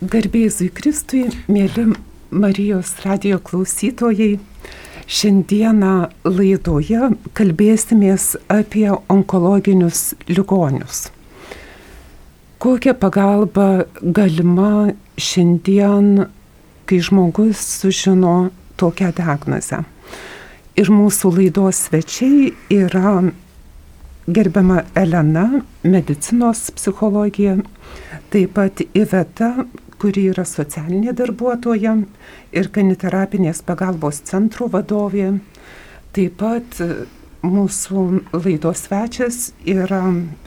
Garbėjai Kristui, mėly Marijos radio klausytojai, šiandieną laidoje kalbėsimės apie onkologinius ligonius. Kokia pagalba galima šiandien, kai žmogus sužino tokią diagnozę? Ir mūsų laidos svečiai yra gerbiama Elena, medicinos psichologija, taip pat Iveta, kuri yra socialinė darbuotoja ir kaniterapinės pagalbos centro vadovė. Taip pat e, mūsų laidos svečias yra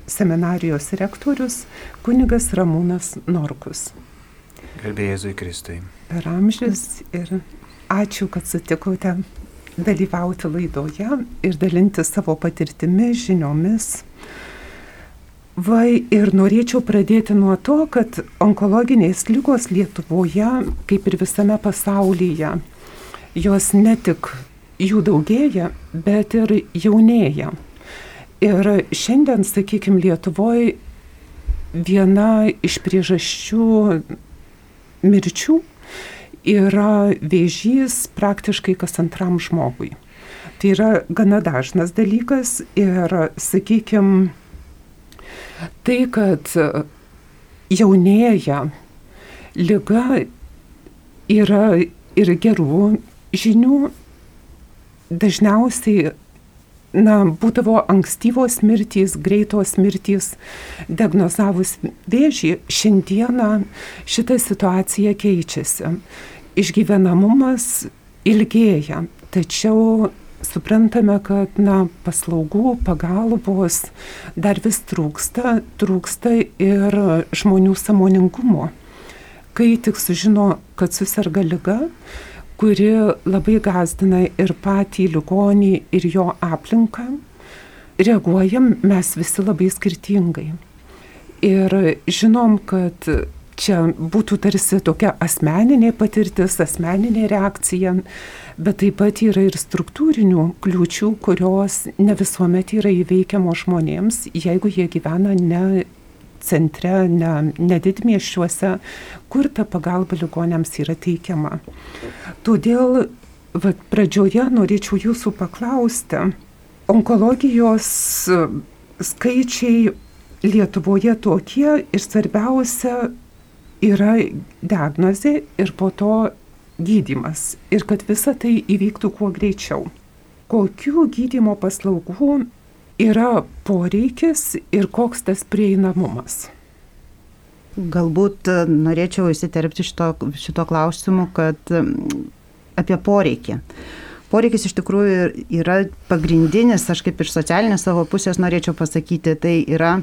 seminarijos rektorius kunigas Ramūnas Norkus. Gerbėjai Jėzui Kristui. Per amžius ir ačiū, kad sutikote dalyvauti laidoje ir dalinti savo patirtimi, žiniomis Va ir norėčiau pradėti nuo to, kad onkologinės lygos Lietuvoje, kaip ir visame pasaulyje, jos ne tik jų daugėja, bet ir jaunėja. Ir šiandien, sakykime, Lietuvoje viena iš priežasčių mirčių yra vėžys praktiškai kas antram žmogui. Tai yra gana dažnas dalykas ir, sakykime, Tai, kad jaunėja lyga yra ir gerų žinių. Dažniausiai na, būdavo ankstyvos mirtys, greitos mirtys, diagnozavus vėžį. Šiandieną šita situacija keičiasi. Išgyvenamumas ilgėja, tačiau suprantame, kad na, paslaugų, pagalbos dar vis trūksta, trūksta ir žmonių samoningumo. Kai tik sužino, kad susirga lyga, kuri labai gazdina ir patį ligonį, ir jo aplinką, reaguojam mes visi labai skirtingai. Ir žinom, kad čia būtų tarsi tokia asmeninė patirtis, asmeninė reakcija, bet taip pat yra ir struktūrinių kliūčių, kurios ne visuomet yra įveikiamos žmonėms, jeigu jie gyvena ne centre, ne, ne didmieščiuose, kur ta pagalba ligonėms yra teikiama. Todėl vat, pradžioje norėčiau jūsų paklausti, onkologijos skaičiai Lietuvoje tokie ir svarbiausia yra diagnozė ir po to gydimas ir kad visa tai įvyktų kuo greičiau. Kokių gydimo paslaugų yra poreikis ir koks tas prieinamumas? Galbūt e, norėčiau įsiterpti šito, šito klausimu, kad apie poreikį. Poreikis iš tikrųjų yra pagrindinis, aš kaip iš socialinės savo pusės norėčiau pasakyti, tai yra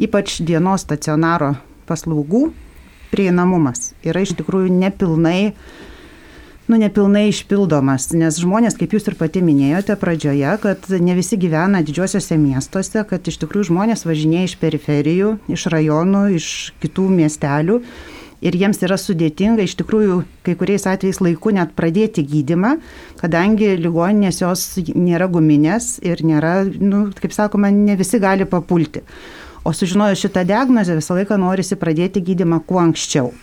ypač dienos stacionaro paslaugų prieinamumas. Yra iš tikrųjų nepilnai nu, nepilnai išpildomas, nes žmonės, kaip jūs ir pati minėjote pradžioje, kad ne visi gyvena didžiuosiuose miestuose, kad iš tikrųjų žmonės važinėja iš periferijų, iš rajonų, iš kitų miestelių. Ir jiems yra sudėtinga iš tikrųjų kai kuriais atvejais laiku net pradėti gydimą, kadangi ligoninės jos nėra guminės ir nėra, nu, kaip sakoma, ne visi gali papulti. O sužinojus šitą diagnozę visą laiką norisi pradėti gydimą kuo anksčiau.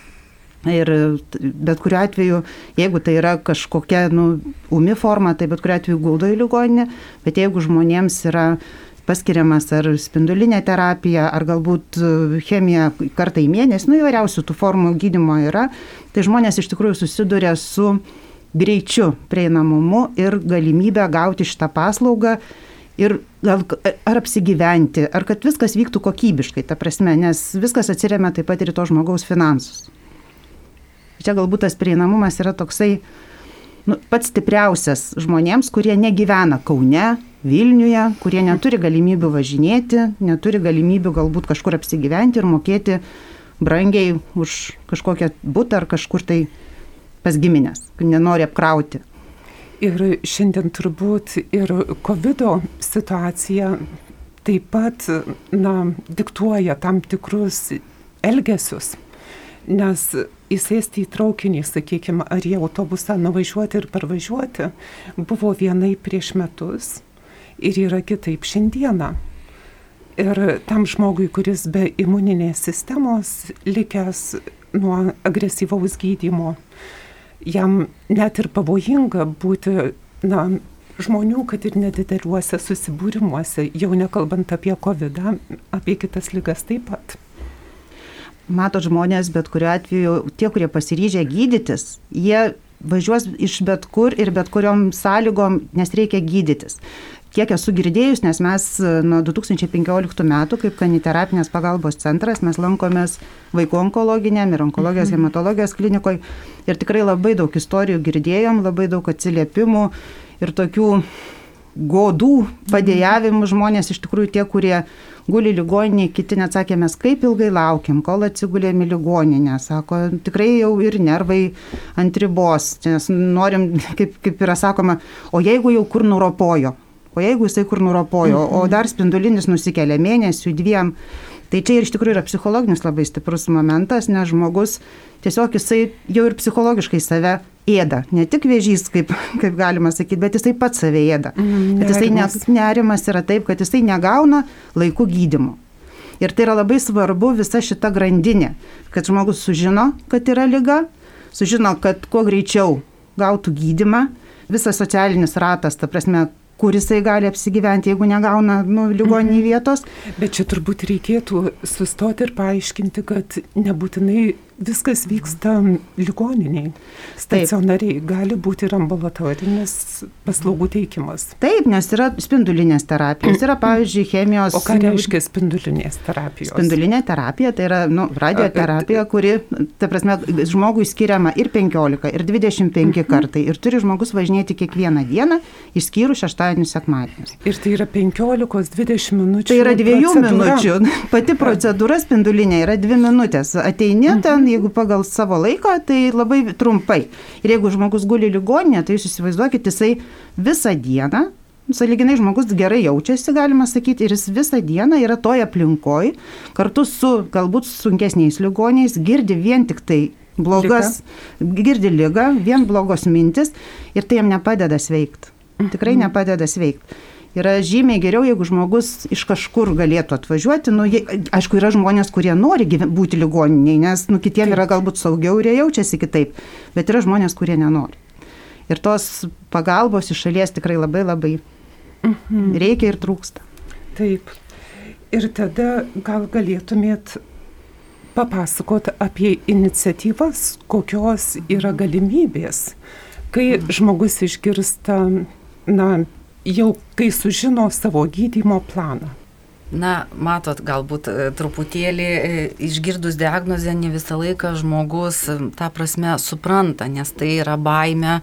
Ir bet kuriuo atveju, jeigu tai yra kažkokia nu, umi forma, tai bet kuriuo atveju guldo į ligoninę, bet jeigu žmonėms yra paskiriamas ar spindulinė terapija, ar galbūt chemija kartą į mėnesį, nu įvairiausių tų formų gydimo yra, tai žmonės iš tikrųjų susiduria su greičiu prieinamumu ir galimybę gauti šitą paslaugą ir gal ar apsigyventi, ar kad viskas vyktų kokybiškai, ta prasme, nes viskas atsiriamia taip pat ir to žmogaus finansus. Čia galbūt tas prieinamumas yra toksai nu, pats stipriausias žmonėms, kurie negyvena Kaune, Vilniuje, kurie neturi galimybių važinėti, neturi galimybių galbūt kažkur apsigyventi ir mokėti brangiai už kažkokią būtą ar kažkur tai pas giminės, nenori apkrauti. Ir šiandien turbūt ir COVID situacija taip pat na, diktuoja tam tikrus elgesius Nes įsėsti į traukinį, sakykime, ar į autobusą nuvažiuoti ir parvažiuoti, buvo vienai prieš metus ir yra kitaip šiandieną. Ir tam žmogui, kuris be imuninės sistemos likęs nuo agresyvaus gydymo, jam net ir pavojinga būti, na, žmonių, kad ir nedideliuose susibūrimuose, jau nekalbant apie COVID, apie kitas lygas taip pat. Matot žmonės, bet kuriuo atveju tie, kurie pasiryžę gydytis, jie važiuos iš bet kur ir bet kuriom sąlygom, nes reikia gydytis. Kiek esu girdėjus, nes mes nuo 2015 metų kaip kaniterapinės pagalbos centras mes lankomės vaikų onkologiniam ir onkologijos mhm. hematologijos klinikoje ir tikrai labai daug istorijų girdėjom, labai daug atsiliepimų ir tokių godų padėjavimų žmonės iš tikrųjų tie, kurie guli ligoniniai, kiti net sakė, mes kaip ilgai laukiam, kol atsigulėm į ligoninę. Sako, tikrai jau ir nervai ant ribos, nes norim, kaip, kaip yra sakoma, o jeigu jau kur nuropojo, o jeigu jisai kur nuropojo, o mhm. dar spindulinis nusikelia mėnesių, dviem. Tai čia ir iš tikrųjų yra psichologinis labai stiprus momentas, nes žmogus tiesiog jisai jau ir psichologiškai save ėda. Ne tik vėžys, kaip, kaip galima sakyti, bet jisai pats save ėda. Mm, bet jisai ne, nerimas yra taip, kad jisai negauna laikų gydimo. Ir tai yra labai svarbu visa šita grandinė, kad žmogus sužino, kad yra lyga, sužino, kad kuo greičiau gautų gydimą, visas socialinis ratas, ta prasme, kur jisai gali apsigyventi, jeigu negauna nu, ligoninį mhm. vietos. Bet čia turbūt reikėtų sustoti ir paaiškinti, kad nebūtinai viskas vyksta ligoniniai, stacionariai, Taip. gali būti ir ambulatorinis paslaugų teikimas. Taip, nes yra spindulinės terapijos, yra pavyzdžiui chemijos. O ką reiškia spindulinės terapijos? Spindulinė terapija tai yra nu, radioterapija, kuri, ta prasme, žmogui skiriama ir 15, ir 25 mhm. kartai, ir turi žmogus važinėti kiekvieną dieną, išskyrus šeštadienius, sekmadienius. Ir tai yra 15-20 minučių. Tai yra dviejų procedūra. minučių. Pati procedūra spindulinė yra dvi minutės. Ateini ten, jeigu pagal savo laiką, tai labai trumpai. Ir jeigu žmogus guli ligoninė, tai jūs įsivaizduokit, jisai visą dieną, saliginai žmogus gerai jaučiasi, galima sakyti, ir jis visą dieną yra toje aplinkoje, kartu su galbūt sunkesniais ligoniais, girdi vien tik tai blogas, Liga. girdi lygą, vien blogos mintis ir tai jam nepadeda sveikti. Tikrai mhm. nepadeda sveikti yra žymiai geriau, jeigu žmogus iš kažkur galėtų atvažiuoti. Nu, jie, aišku, yra žmonės, kurie nori būti ligoniniai, nes nu, kitiems yra galbūt saugiau ir jie jaučiasi kitaip, bet yra žmonės, kurie nenori. Ir tos pagalbos iš šalies tikrai labai labai mhm. reikia ir trūksta. Taip. Ir tada gal galėtumėt papasakot apie iniciatyvas, kokios yra galimybės, kai mhm. žmogus išgirsta, na, jau kai sužino savo gydymo planą. Na, matot, galbūt e, truputėlį e, išgirdus diagnozę ne visą laiką žmogus e, tą prasme supranta, nes tai yra baime,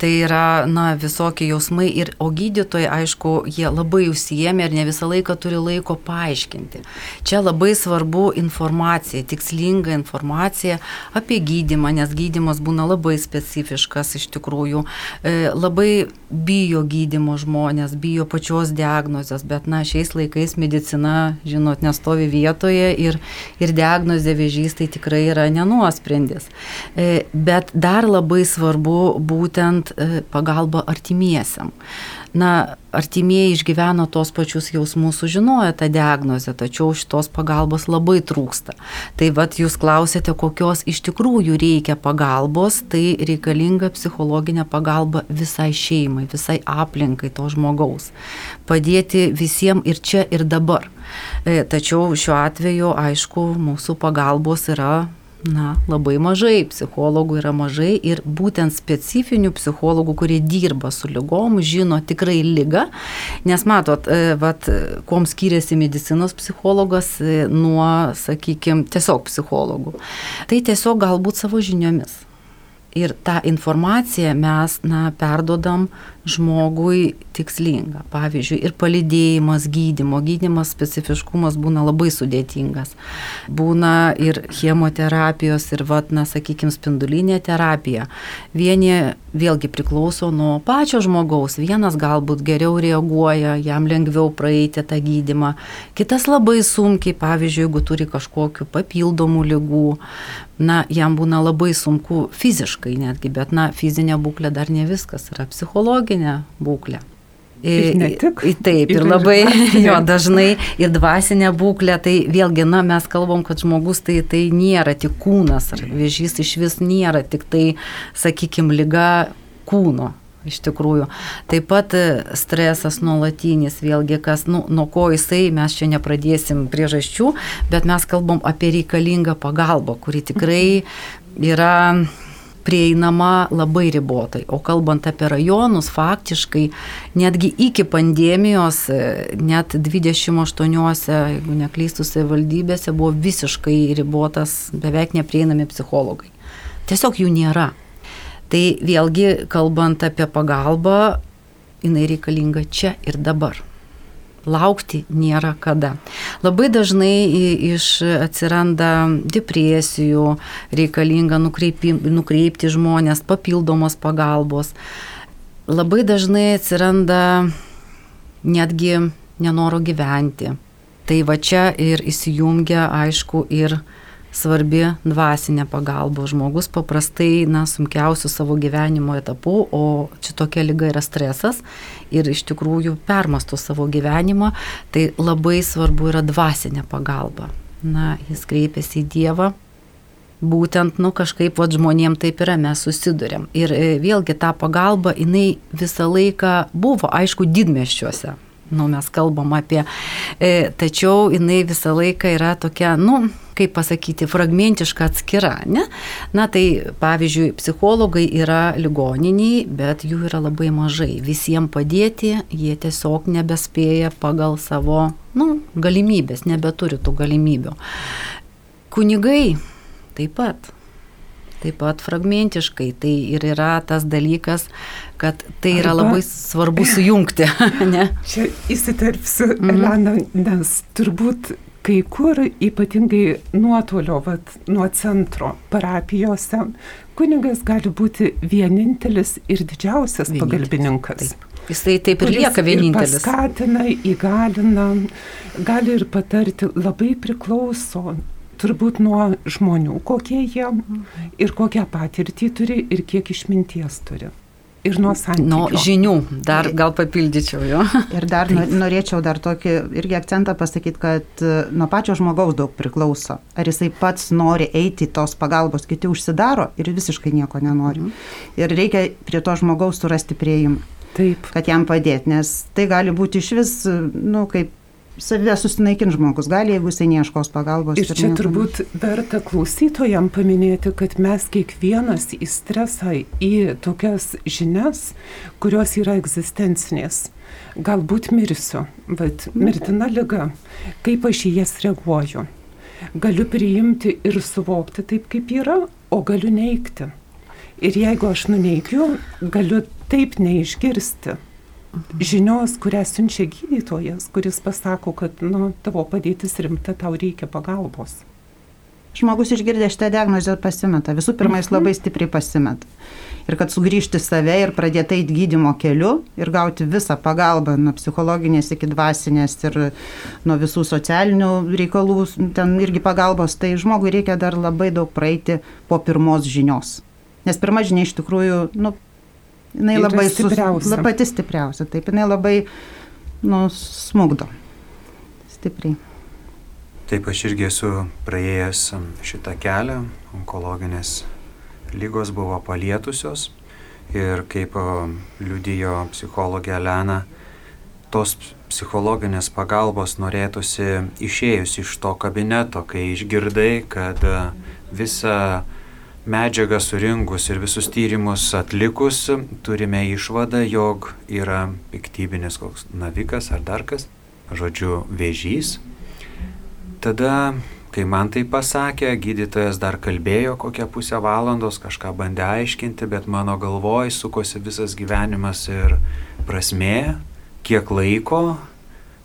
tai yra, na, visokie jausmai, ir, o gydytojai, aišku, jie labai užsijėmė ir ne visą laiką turi laiko paaiškinti. Čia labai svarbu informacija, tikslinga informacija apie gydimą, nes gydimas būna labai specifiškas iš tikrųjų. Labai bijo gydimo žmonės, bijo pačios diagnozės, bet, na, šiais laikais medicina žinot, nestovi vietoje ir, ir diagnozė vėžys tai tikrai yra nenuosprendis. E, bet dar labai svarbu būtent e, pagalba artimiesiam na, artimieji išgyveno tos pačius jausmus, sužinojo tą diagnozę, tačiau šitos pagalbos labai trūksta. Tai vad jūs klausėte, kokios iš tikrųjų reikia pagalbos, tai reikalinga psichologinė pagalba visai šeimai, visai aplinkai to žmogaus. Padėti visiems ir čia, ir dabar. E, tačiau šiuo atveju, aišku, mūsų pagalbos yra Na, labai mažai, psichologų yra mažai ir būtent specifinių psichologų, kurie dirba su lygom, žino tikrai lygą, nes matot, e, vat, kuom skiriasi medicinos psichologas e, nuo, sakykime, tiesiog psichologų. Tai tiesiog galbūt savo žiniomis. Ir tą informaciją mes, na, perdodam žmogui tikslinga. Pavyzdžiui, ir palidėjimas gydymo, gydymas specifiškumas būna labai sudėtingas. Būna ir chemoterapijos, ir, vat, na, sakykime, spindulinė terapija. Vieni vėlgi priklauso nuo pačio žmogaus. Vienas galbūt geriau reaguoja, jam lengviau praeiti tą gydimą. Kitas labai sunkiai, pavyzdžiui, jeigu turi kažkokiu papildomų lygų, na, jam būna labai sunku fiziškai netgi, bet, na, fizinė būklė dar ne viskas, yra psichologinė būklė. Ir ne tik. Taip, ir, ir labai dvasinė. jo dažnai ir dvasinė būklė, tai vėlgi, na, mes kalbam, kad žmogus tai, tai nėra tik kūnas, ar vėžys iš vis nėra tik tai, sakykime, lyga kūno. Iš tikrųjų. Taip pat e, stresas nuolatinis, vėlgi, kas, nu, nuo ko jisai, mes čia nepradėsim priežasčių, bet mes kalbam apie reikalingą pagalbą, kuri tikrai yra prieinama labai ribotai. O kalbant apie rajonus, faktiškai netgi iki pandemijos, e, net 28, jeigu neklystų savivaldybėse, buvo visiškai ribotas, beveik neprieinami psichologai. Tiesiog jų nėra. Tai vėlgi, kalbant apie pagalbą, jinai reikalinga čia ir dabar laukti nėra kada. Labai dažnai iš atsiranda depresijų, reikalinga nukreipi, nukreipti žmonės, papildomos pagalbos. Labai dažnai atsiranda netgi nenoro gyventi. Tai va čia ir įsijungia, aišku, ir svarbi dvasinė pagalba. Žmogus paprastai, na, sunkiausių savo gyvenimo etapų, o čia tokia lyga yra stresas ir iš tikrųjų permastų savo gyvenimą, tai labai svarbu yra dvasinė pagalba. Na, jis kreipiasi į Dievą, būtent, nu, kažkaip, va, žmonėm taip yra, mes susidurėm. Ir e, vėlgi ta pagalba, jinai visą laiką buvo, aišku, didmeščiuose. Nu, mes kalbam apie, e, tačiau jinai visą laiką yra tokia, nu, kaip pasakyti, fragmentiška atskira. Ne? Na tai pavyzdžiui, psichologai yra ligoniniai, bet jų yra labai mažai. Visiems padėti jie tiesiog nebespėja pagal savo nu, galimybės, nebeturi tų galimybių. Kunigai taip pat taip pat fragmentiškai. Tai ir yra tas dalykas, kad tai yra Arba, labai svarbu sujungti. ne? Čia įsiterpsiu, mm -hmm. Elena, nes turbūt kai kur ypatingai nuotolio, vat, nuo centro parapijose, kunigas gali būti vienintelis ir didžiausias vienintelis. pagalbininkas. Taip. Jisai taip ir lieka vienintelis. Ir paskatina, įgalina, gali ir patarti, labai priklauso turbūt nuo žmonių, kokie jie ir kokią patirtį turi ir kiek išminties turi ir nuo santykių. Nuo žinių, dar gal papildyčiau jo. Ir dar norėčiau dar tokį irgi akcentą pasakyti, kad e, nuo pačio žmogaus daug priklauso. Ar jisai pats nori eiti tos pagalbos, kiti užsidaro ir visiškai nieko nenori. Mhm. Ir reikia prie to žmogaus surasti prieimą. Taip. Kad jam padėti, nes tai gali būti iš vis, nu, kaip save susinaikins žmogus, gali, jeigu jisai neieškos pagalbos. Ir čia turbūt verta klausytojam paminėti, kad mes kiekvienas į stresą, į tokias žinias, kurios yra egzistencinės. Galbūt mirsiu, bet mirtina lyga, kaip aš į jas reaguoju. Galiu priimti ir suvokti taip, kaip yra, o galiu neikti. Ir jeigu aš nuneigiu, galiu taip neišgirsti žinios, kurią siunčia gydytojas, kuris pasako, kad nu, tavo padėtis rimta, tau reikia pagalbos. Žmogus išgirdęs šitą diagnozę pasimeta. Visų pirma, jis mhm. labai stipriai pasimeta. Ir kad sugrįžti save ir pradėti eiti gydimo keliu ir gauti visą pagalbą nuo psichologinės iki dvasinės ir nuo visų socialinių reikalų, ten irgi pagalbos, tai žmogui reikia dar labai daug praeiti po pirmos žinios. Nes pirma žinia iš tikrųjų, nu, jinai labai stipriausia. Sus, pati stipriausia, taip, jinai labai nu, smugdo. Stipriai. Taip, aš irgi esu praėjęs šitą kelią, onkologinės lygos buvo palietusios ir kaip liudijo psichologė Elena, tos psichologinės pagalbos norėtųsi išėjus iš to kabineto, kai išgirdai, kad visą medžiagą surinkus ir visus tyrimus atlikus, turime išvadą, jog yra piktybinis koks navikas ar dar kas, žodžiu, vėžys. Tada, kai man tai pasakė, gydytojas dar kalbėjo kokią pusę valandos, kažką bandė aiškinti, bet mano galvoj sukosi visas gyvenimas ir prasmė, kiek laiko,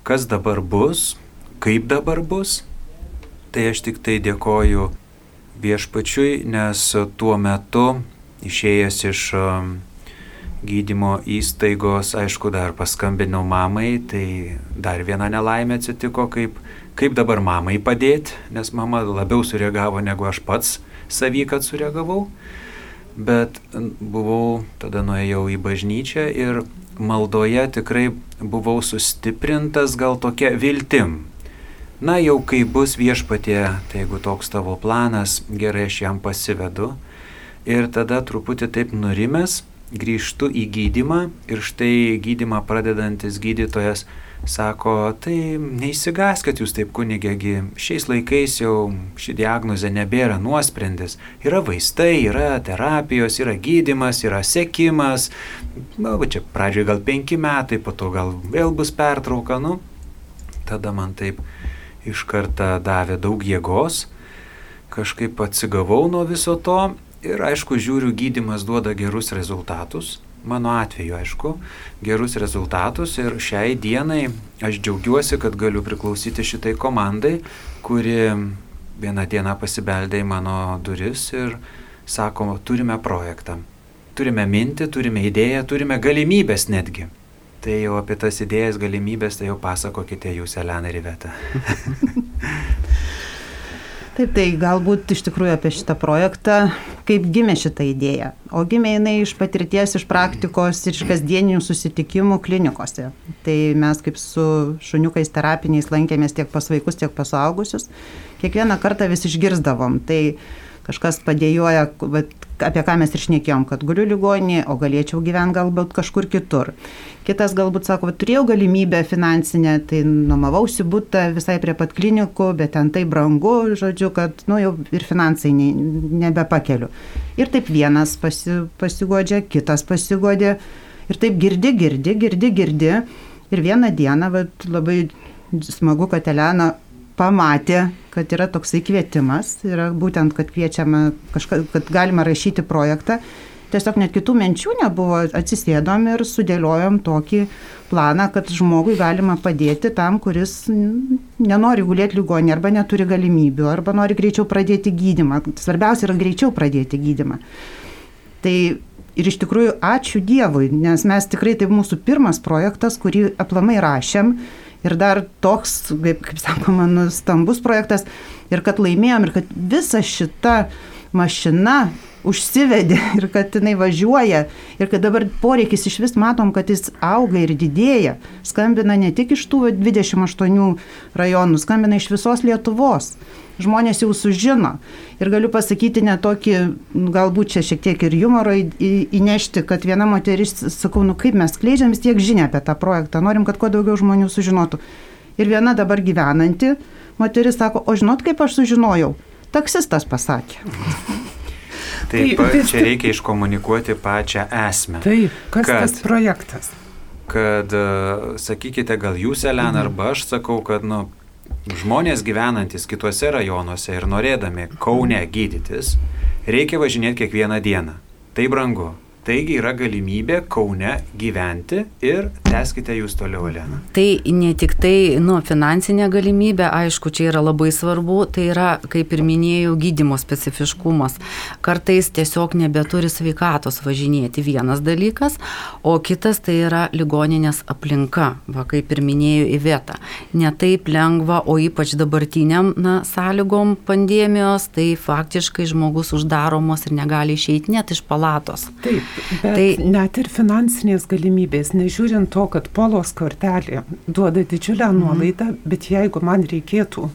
kas dabar bus, kaip dabar bus. Tai aš tik tai dėkoju viešpačiui, nes tuo metu išėjęs iš um, gydymo įstaigos, aišku, dar paskambinau mamai, tai dar viena nelaimė atsitiko, kaip, kaip dabar mamai padėti, nes mama labiau sureagavo negu aš pats savy, kad sureagavau. Bet buvau, tada nuėjau į bažnyčią ir maldoje tikrai buvau sustiprintas gal tokia viltim. Na jau kai bus viešpatie, tai jeigu toks tavo planas, gerai aš jam pasivedu. Ir tada truputį taip nurimęs grįžtu į gydimą ir štai gydimą pradedantis gydytojas sako, tai neįsigaskit jūs taip kunigėgi, šiais laikais jau ši diagnozė nebėra nuosprendis. Yra vaistai, yra terapijos, yra gydimas, yra sekimas. Na, va čia pradžioje gal penki metai, po to gal vėl bus pertrauka, nu. Tada man taip iš karto davė daug jėgos, kažkaip atsigavau nuo viso to ir aišku, žiūriu, gydimas duoda gerus rezultatus mano atveju, aišku, gerus rezultatus ir šiai dienai aš džiaugiuosi, kad galiu priklausyti šitai komandai, kuri vieną dieną pasibeldė į mano duris ir sako, turime projektą, turime mintį, turime idėją, turime galimybės netgi. Tai jau apie tas idėjas, galimybės, tai jau pasakokite jūs, Elena ir Iveta. Taip, tai galbūt iš tikrųjų apie šitą projektą, kaip gimė šitą idėją. O gimė jinai iš patirties, iš praktikos ir iš kasdieninių susitikimų klinikose. Tai mes kaip su šuniukais terapiniais lankėmės tiek pas vaikus, tiek pas suaugusius. Kiekvieną kartą vis išgirsdavom. Tai kažkas padėjoja, apie ką mes ir šnekėjom, kad guliu ligoninėje, o galėčiau gyventi galbūt kažkur kitur. Kitas galbūt sako, va, turėjau galimybę finansinę, tai nuomavausi būtą visai prie pat klinikų, bet ten tai brangu, žodžiu, kad nu, jau ir finansai ne, nebepakeliu. Ir taip vienas pasi, pasigodžia, kitas pasigodė. Ir taip girdi, girdi, girdi, girdi. Ir vieną dieną va, labai smagu, kad Elena pamatė, kad yra toksai kvietimas, yra būtent, kad kviečiama, kažka, kad galima rašyti projektą tiesiog net kitų minčių nebuvo, atsisėdom ir sudėliojom tokį planą, kad žmogui galima padėti tam, kuris nenori gulėti ligonį arba neturi galimybių, arba nori greičiau pradėti gydimą. Svarbiausia yra greičiau pradėti gydimą. Tai ir iš tikrųjų ačiū Dievui, nes mes tikrai tai mūsų pirmas projektas, kurį aplamai rašėm. Ir dar toks, kaip, kaip sakoma, nu, stambus projektas. Ir kad laimėjom, ir kad visa šita mašina užsivedė ir kad jinai važiuoja ir kad dabar poreikis iš vis matom, kad jis auga ir didėja. Skambina ne tik iš tų 28 rajonų, skambina iš visos Lietuvos. Žmonės jau sužino. Ir galiu pasakyti netokį, galbūt čia šiek tiek ir humoro įnešti, kad viena moteris, sakau, nu kaip mes skleidžiam vis tiek žinia apie tą projektą, norim, kad kuo daugiau žmonių sužinotų. Ir viena dabar gyvenanti moteris sako, o žinot, kaip aš sužinojau? Taksistas pasakė. Taip, tai, čia reikia iškomunikuoti pačią esmę. Taip, kas kad, tas projektas? Kad, e, sakykite, gal jūs, Elena, mhm. arba aš sakau, kad, nu, žmonės gyvenantis kituose rajonuose ir norėdami Kaune gydytis, reikia važinėti kiekvieną dieną. Tai brangu. Taigi yra galimybė Kaune gyventi ir teskite jūs toliau, Elena. Tai ne tik tai nu, finansinė galimybė, aišku, čia yra labai svarbu, tai yra, kaip ir minėjau, gydimo specifiškumas. Kartais tiesiog nebeturi sveikatos važinėti vienas dalykas, o kitas tai yra ligoninės aplinka, va, kaip ir minėjau, įvieta. Netaip lengva, o ypač dabartiniam na, sąlygom pandemijos, tai faktiškai žmogus uždaromos ir negali išeiti net iš palatos. Taip. Bet tai net ir finansinės galimybės, nežiūrint to, kad polos kortelė duoda didžiulę mhm. nuolaidą, mm. bet jeigu man reikėtų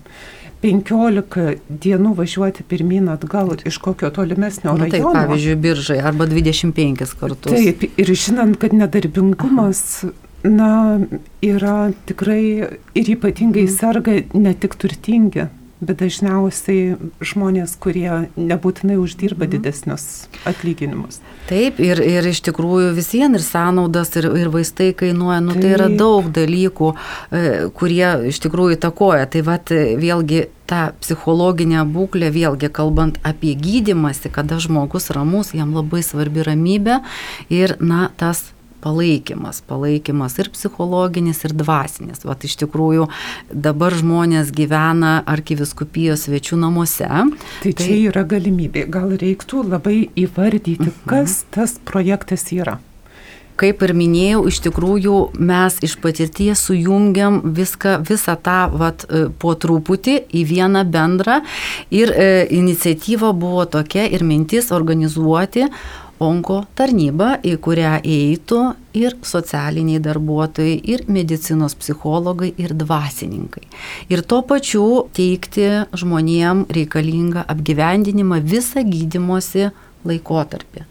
15 dienų važiuoti pirmyn atgal iš kokio tolimesnio nu, rajono. Taip, pavyzdžiui, biržai arba 25 kartus. Taip, ir žinant, kad nedarbingumas, Aha. na, yra tikrai ir ypatingai mhm. serga ne tik turtingi bet dažniausiai žmonės, kurie nebūtinai uždirba mhm. didesnius atlyginimus. Taip, ir, ir iš tikrųjų vis vien ir sąnaudas, ir, ir vaistai kainuoja, nu, tai yra daug dalykų, e, kurie iš tikrųjų takoja. Tai vad vėlgi ta psichologinė būklė, vėlgi kalbant apie gydimąsi, kada žmogus ramus, jam labai svarbi ramybė ir, na, tas palaikymas, palaikymas ir psichologinis, ir dvasinis. Vat iš tikrųjų dabar žmonės gyvena arkiviskupijos svečių namuose. Tai, tai čia yra galimybė. Gal reiktų labai įvardyti, mhm. kas tas projektas yra. kaip ir minėjau, iš tikrųjų mes iš patirties sujungiam viską, visą tą vat, e, po truputį į vieną bendrą ir e, iniciatyva buvo tokia ir mintis organizuoti onko tarnybą, į kurią įeitų ir socialiniai darbuotojai, ir medicinos psichologai, ir dvasininkai. Ir tuo pačiu teikti žmonėm reikalingą apgyvendinimą visą gydimosi laikotarpį.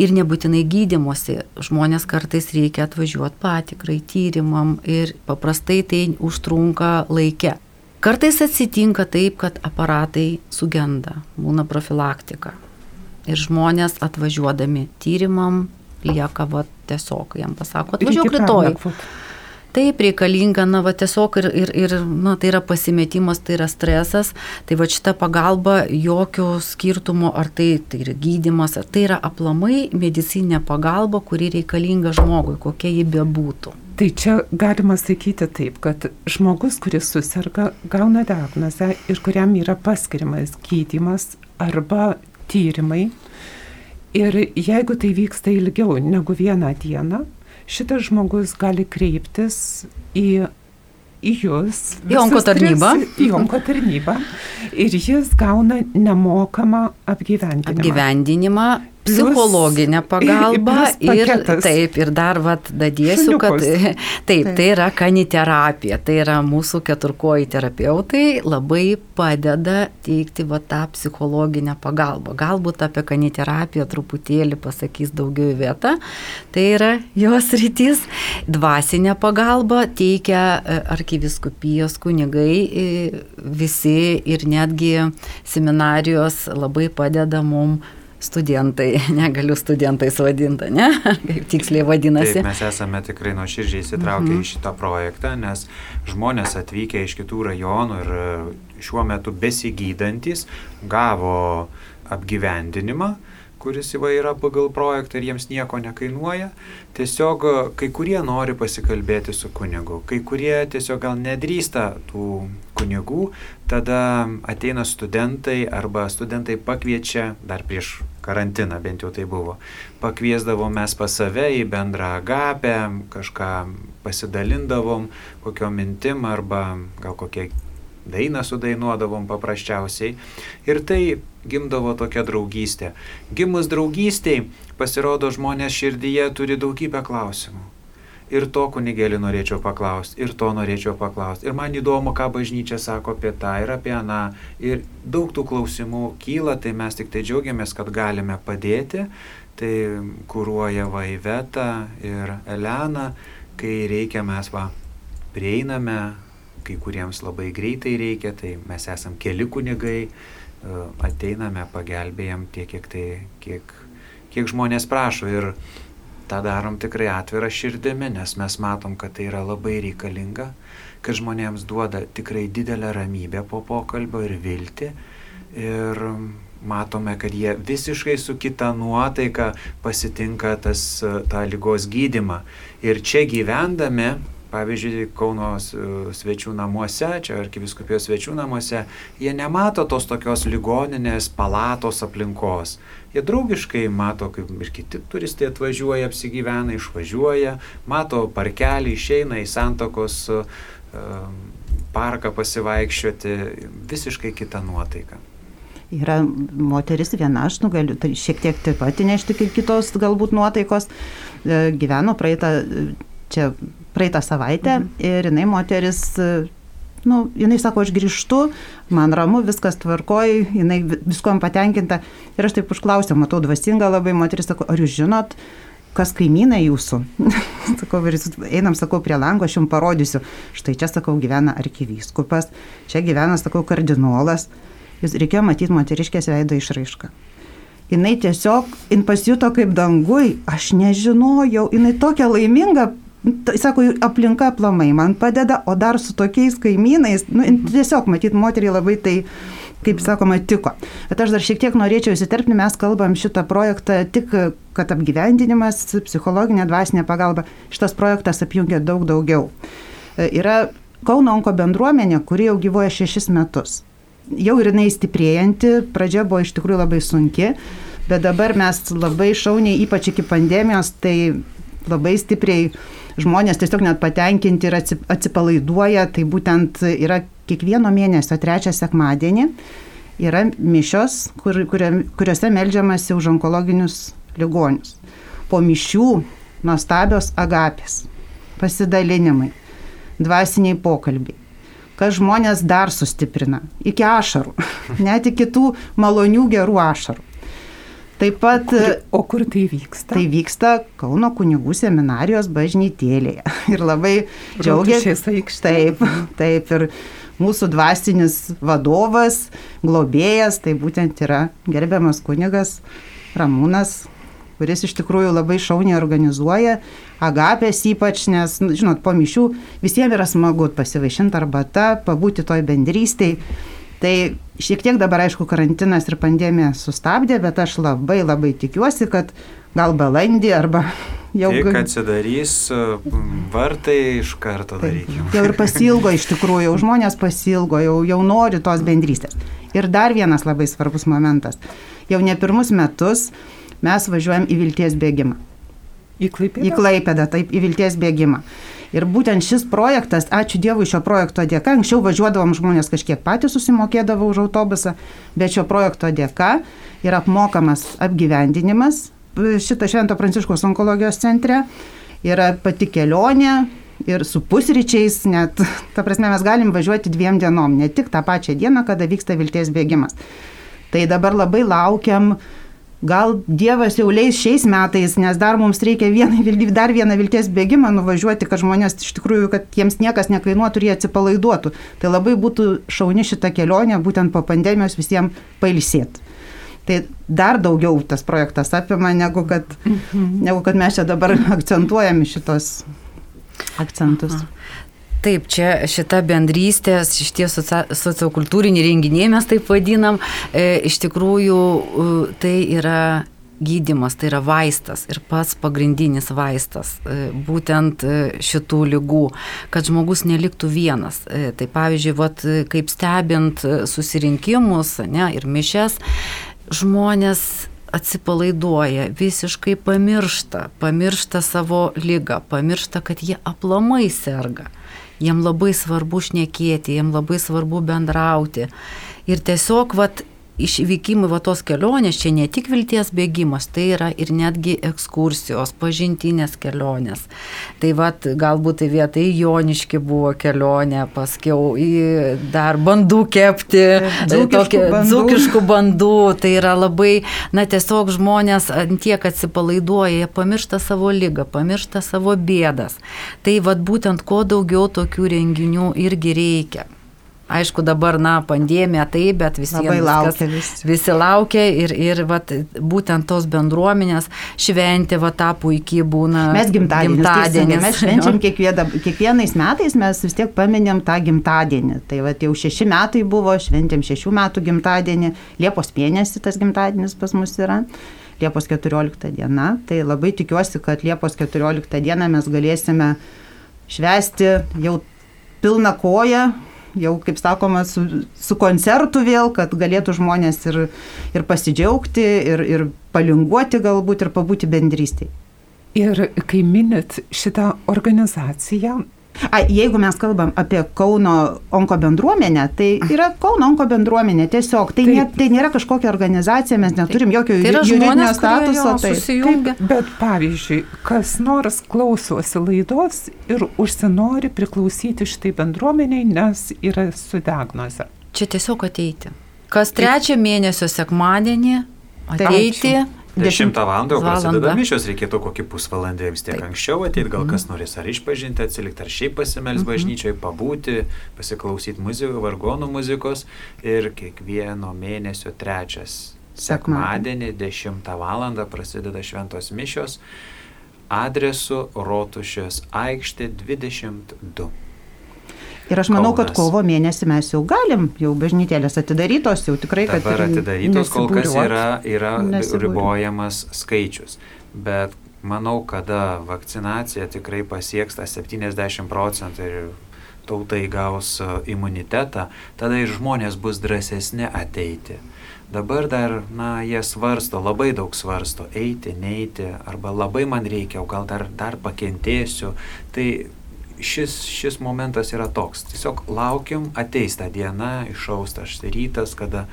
Ir nebūtinai gydimuose, žmonės kartais reikia atvažiuoti patikrai, tyrimam ir paprastai tai užtrunka laike. Kartais atsitinka taip, kad aparatai sugenda, būna profilaktika. Ir žmonės atvažiuodami tyrimam lieka va, tiesiog, jam pasako, atvažiuok rytoj. Taip reikalinga, na, va, tiesiog ir, ir, ir na, tai yra pasimetimas, tai yra stresas, tai va šita pagalba jokio skirtumo, ar tai, tai yra gydimas, ar tai yra aplamai medicinė pagalba, kuri reikalinga žmogui, kokia ji bebūtų. Tai čia galima sakyti taip, kad žmogus, kuris susirga, gauna diagnozę ir kuriam yra paskiriamas gydimas arba tyrimai. Ir jeigu tai vyksta ilgiau negu vieną dieną, šitas žmogus gali kreiptis į, į jūs. Į onko tarnybą. Į onko tarnybą. Ir jis gauna nemokamą apgyvendinimą. Apgyvendinimą psichologinę pagalbą ir taip, ir dar vad dadėsiu, kad taip, taip, tai yra kaniterapija, tai yra mūsų keturkoji terapeutai labai padeda teikti va tą psichologinę pagalbą. Galbūt apie kaniterapiją truputėlį pasakys daugiau vieta, tai yra jos rytis. Dvasinę pagalbą teikia e, arkiviskupijos kunigai e, visi ir netgi seminarijos labai padeda mums studentai, negaliu studentais vadinti, ne? Kaip tiksliai vadinasi. Taip, mes esame tikrai nuoširdžiai įsitraukę mm -hmm. į šitą projektą, nes žmonės atvykę iš kitų rajonų ir šiuo metu besigydantis gavo apgyvendinimą kuris yra pagal projektą ir jiems nieko nekainuoja. Tiesiog kai kurie nori pasikalbėti su kunigu, kai kurie tiesiog gal nedrįsta tų kunigų, tada ateina studentai arba studentai pakviečia dar prieš karantiną, bent jau tai buvo. Pakviesdavom mes pas save į bendrą agapę, kažką pasidalindavom, kokio mintim arba gal kokie dainą sudainuodavom paprasčiausiai. Ir tai gimdavo tokia draugystė. Gimus draugystiai, pasirodo, žmonės širdyje turi daugybę klausimų ir to kunigėlį norėčiau paklausti, ir to norėčiau paklausti. Ir man įdomu, ką bažnyčia sako apie tą ir apie aną. Ir daug tų klausimų kyla, tai mes tik tai džiaugiamės, kad galime padėti. Tai kūruoja Vaiveta ir Elena, kai reikia mes va prieiname, kai kuriems labai greitai reikia, tai mes esam keli kunigai, ateiname, pagelbėjam tiek, kiek, tai, kiek, kiek žmonės prašo. Ir tą darom tikrai atvirą širdimi, nes mes matom, kad tai yra labai reikalinga, kad žmonėms duoda tikrai didelę ramybę po pokalbio ir viltį. Ir matome, kad jie visiškai su kita nuotaika pasitinka tas, tą lygos gydimą. Ir čia gyvendami, pavyzdžiui, Kauno svečių namuose, čia arkiviskupijos svečių namuose, jie nemato tos tokios ligoninės palatos aplinkos. Jie draugiškai mato, kaip ir kiti turistai atvažiuoja, apsigyvena, išvažiuoja, mato parkelį, išeina į santokos uh, parką pasivaikščioti, visiškai kita nuotaika. Yra moteris viena, aš nugaliu tai šiek tiek taip pat įnešti kitos galbūt nuotaikos. E, gyveno praeitą, čia praeitą savaitę mhm. ir jinai moteris nu, jinai sako, aš grįžtu, man ramu, viskas tvarkoji, jinai viskom patenkinta. Ir aš taip užklausiau, matau dvasinga labai moteris, sako, ar jūs žinot, kas kaimynai jūsų? sakau, einam, sakau, prie lango, aš jums parodysiu. Štai čia, sakau, gyvena arkivyskupas, čia gyvena, sakau, kardinolas. Jūs reikėjo matyti moteriškės veido išraišką. Jis tiesiog, jin pasijuto kaip dangui, aš nežinojau, jinai tokia laiminga Sako, aplinka aplamai man padeda, o dar su tokiais kaimynais, nu, tiesiog, matyt, moteriai labai tai, kaip sakoma, tiko. Bet aš dar šiek tiek norėčiau įsiterpti, mes kalbam šitą projektą tik, kad apgyvendinimas, psichologinė, dvasinė pagalba, šitas projektas apjungia daug daugiau. E, yra Kauno onko bendruomenė, kuri jau gyvoja šešis metus. Jau ir jinai stiprėjanti, pradžia buvo iš tikrųjų labai sunki, bet dabar mes labai šauniai, ypač iki pandemijos, tai labai stipriai žmonės tiesiog net patenkinti ir atsipalaiduoja, tai būtent yra kiekvieno mėnesio trečią sekmadienį yra mišios, kur, kuriuose melžiamasi už onkologinius ligonius. Po mišių nuostabios agapės, pasidalinimai, dvasiniai pokalbiai kas žmonės dar sustiprina, iki ašarų, net iki tų malonių gerų ašarų. Taip pat. O kur tai vyksta? Tai vyksta Kauno kunigų seminarijos bažnytėlėje. Ir labai džiaugiamės. Taip, taip. Ir mūsų dvasinis vadovas, globėjas, tai būtent yra gerbiamas kunigas Ramūnas kuris iš tikrųjų labai šauniai organizuoja, agapės ypač, nes, nu, žinot, po mišių visiems yra smagu pasivaišinti arbata, pabūti toj bendrystėj. Tai šiek tiek dabar, aišku, karantinas ir pandemija sustabdė, bet aš labai labai tikiuosi, kad gal balandį arba jau... Tik atsidarys vartai iš karto darykime. Jau ir pasilgo iš tikrųjų, jau žmonės pasilgo, jau, jau nori tos bendrystės. Ir dar vienas labai svarbus momentas. Jau ne pirmus metus mes važiuojam į vilties bėgimą. Į Klaipėdą? Į Klaipėdą, taip, į vilties bėgimą. Ir būtent šis projektas, ačiū Dievui šio projekto dėka, anksčiau važiuodavom žmonės kažkiek patys susimokėdavo už autobusą, bet šio projekto dėka yra apmokamas apgyvendinimas šito Švento Pranciškos onkologijos centre, yra pati kelionė, ir su pusryčiais, net, ta prasme, mes galim važiuoti dviem dienom, ne tik tą pačią dieną, kada vyksta vilties bėgimas. Tai dabar labai laukiam uh, Gal Dievas jau leis šiais metais, nes dar mums reikia vieną, dar vieną vilties bėgimą nuvažiuoti, kad žmonės iš tikrųjų, kad jiems niekas nekainuotų ir jie atsipalaiduotų. Tai labai būtų šauni šita kelionė, būtent po pandemijos visiems pailsėti. Tai dar daugiau tas projektas apima, negu kad, mhm. negu kad mes čia dabar akcentuojame šitos akcentus. Aha. Taip, čia šita bendrystės, šitie sociokultūriniai renginiai mes taip vadinam, e, iš tikrųjų tai yra gydimas, tai yra vaistas ir pats pagrindinis vaistas e, būtent e, šitų lygų, kad žmogus neliktų vienas. E, tai pavyzdžiui, vat, kaip stebint susirinkimus ne, ir mišes, žmonės atsipalaiduoja, visiškai pamiršta, pamiršta savo lygą, pamiršta, kad jie aplamai serga jiem labai svarbu šnekėti, jiem labai svarbu bendrauti. Ir tiesiog, vat, išvykimai va tos kelionės, čia ne tik vilties bėgimas, tai yra ir netgi ekskursijos, pažintinės kelionės. Tai va, galbūt tai vietai Joniški buvo kelionė, paskiau į dar bandų kepti, dzūkiškų bandų. dzūkiškų bandų. Tai yra labai, na tiesiog žmonės tiek atsipalaiduoja, jie pamiršta savo lygą, pamiršta savo bėdas. Tai va, būtent kuo daugiau tokių renginių irgi reikia. Aišku, dabar, na, pandemija taip, bet visi laukia. Vis. Visi laukia ir, ir vat, būtent tos bendruomenės šventė, va, ta puikiai būna. Mes gimtadienis. gimtadienis. Mes švenčiam kiekvieną, kiekvienais metais, mes vis tiek paminėm tą gimtadienį. Tai va, jau šeši metai buvo, šventėm šešių metų gimtadienį, Liepos mėnesį tas gimtadienis pas mus yra. Liepos 14 diena. Tai labai tikiuosi, kad Liepos 14 dieną mes galėsime švesti jau pilną koją, jau, kaip sakoma, su, su koncertu vėl, kad galėtų žmonės ir, ir pasidžiaugti, ir, ir palinguoti galbūt, ir pabūti bendrystėje. Ir kai minit šitą organizaciją, A, jeigu mes kalbam apie Kauno onko bendruomenę, tai yra Kauno onko bendruomenė tiesiog. Tai, nė, tai nėra kažkokia organizacija, mes neturim jokio tai juridinio statuso. Taip, bet pavyzdžiui, kas nors klausosi laidos ir užsinori priklausyti šitai bendruomeniai, nes yra su diagnoze. Čia tiesiog ateiti. Kas trečią mėnesio sekmadienį ateiti. Taip 10 val. prasideda mišios, reikėtų kokį pusvalandį vis tiek Taip. anksčiau ateiti, gal kas mhm. norės ar išpažinti, atsilikti, ar šiaip pasimels mhm. bažnyčiai, pabūti, pasiklausyti muzikų, vargonų muzikos ir kiekvieno mėnesio trečias sekmadienį 10 val. prasideda šventos mišios adresu Rotušės aikštė 22. Ir aš manau, Kaunas. kad kovo mėnesį mes jau galim, jau bažnytėlės atidarytos, jau tikrai, kad... Dabar atidarytos kol kas yra, yra ribojamas skaičius. Bet manau, kada vakcinacija tikrai pasieks tą 70 procentų ir tautai gaus e, imunitetą, tada ir žmonės bus drąsesni ateiti. Dabar dar, na, jie svarsto, labai daug svarsto, eiti, neiti, arba labai man reikia, o gal dar, dar pakentėsiu. Tai šis, šis momentas yra toks. Tiesiog laukiam, ateis ta diena, išaus tas rytas, kada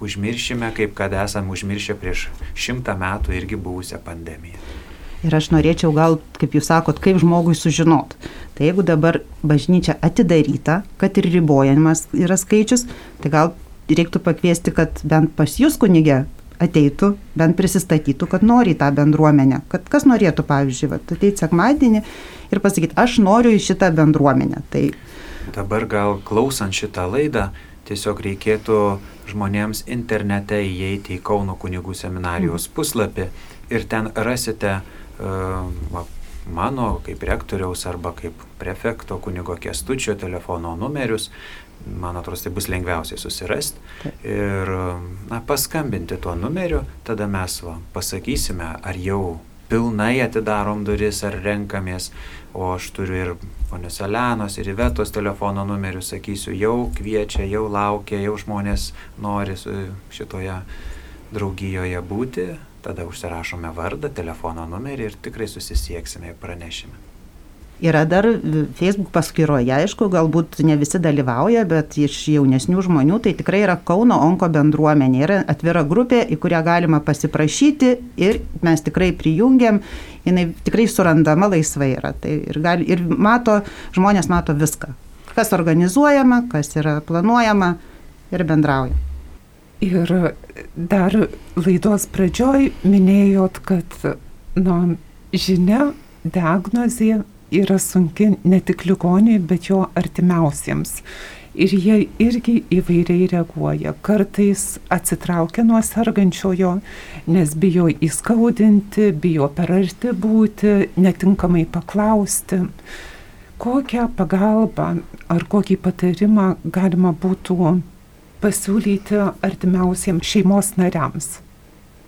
užmiršime, kaip kad esam užmiršę prieš šimtą metų irgi buvusią pandemiją. Ir aš norėčiau gal, kaip jūs sakot, kaip žmogui sužinot. Tai jeigu dabar bažnyčia atidaryta, kad ir ribojamas yra skaičius, tai gal reiktų pakviesti, kad bent pas jūs kunigė ateitų, bent prisistatytų, kad nori tą bendruomenę. Kad kas norėtų, pavyzdžiui, ateiti sekmadienį ir pasakyti, aš noriu į šitą bendruomenę. Tai... Dabar gal klausant šitą laidą, tiesiog reikėtų žmonėms internete įeiti į Kauno kunigų seminarijos mm. puslapį ir ten rasite uh, mano kaip rektoriaus arba kaip prefekto kunigo kestučio telefono numerius man atrodo, tai bus lengviausiai susirasti ir na, paskambinti tuo numeriu, tada mes va, pasakysime, ar jau pilnai atidarom duris, ar renkamės, o aš turiu ir ponios Elenos, ir Ivetos telefono numerių, sakysiu, jau kviečia, jau laukia, jau žmonės nori šitoje draugijoje būti, tada užsirašome vardą, telefono numerį ir tikrai susisieksime ir pranešime. Yra dar Facebook paskyroje, aišku, galbūt ne visi dalyvauja, bet iš jaunesnių žmonių tai tikrai yra Kauno Onko bendruomenė. Yra atvira grupė, į kurią galima pasiprašyti ir mes tikrai prijungiam, jinai tikrai surandama laisvai yra. Tai ir, gali, ir mato, žmonės mato viską. Kas organizuojama, kas yra planuojama ir bendrauja. Ir dar laidos pradžioj minėjot, kad nu, žinia, diagnozė yra sunki ne tik ligoniui, bet jo artimiausiems. Ir jie irgi įvairiai reaguoja. Kartais atsitraukia nuo sergančiojo, nes bijo įskaudinti, bijo per arti būti, netinkamai paklausti. Kokią pagalbą ar kokį patarimą galima būtų pasiūlyti artimiausiems šeimos nariams?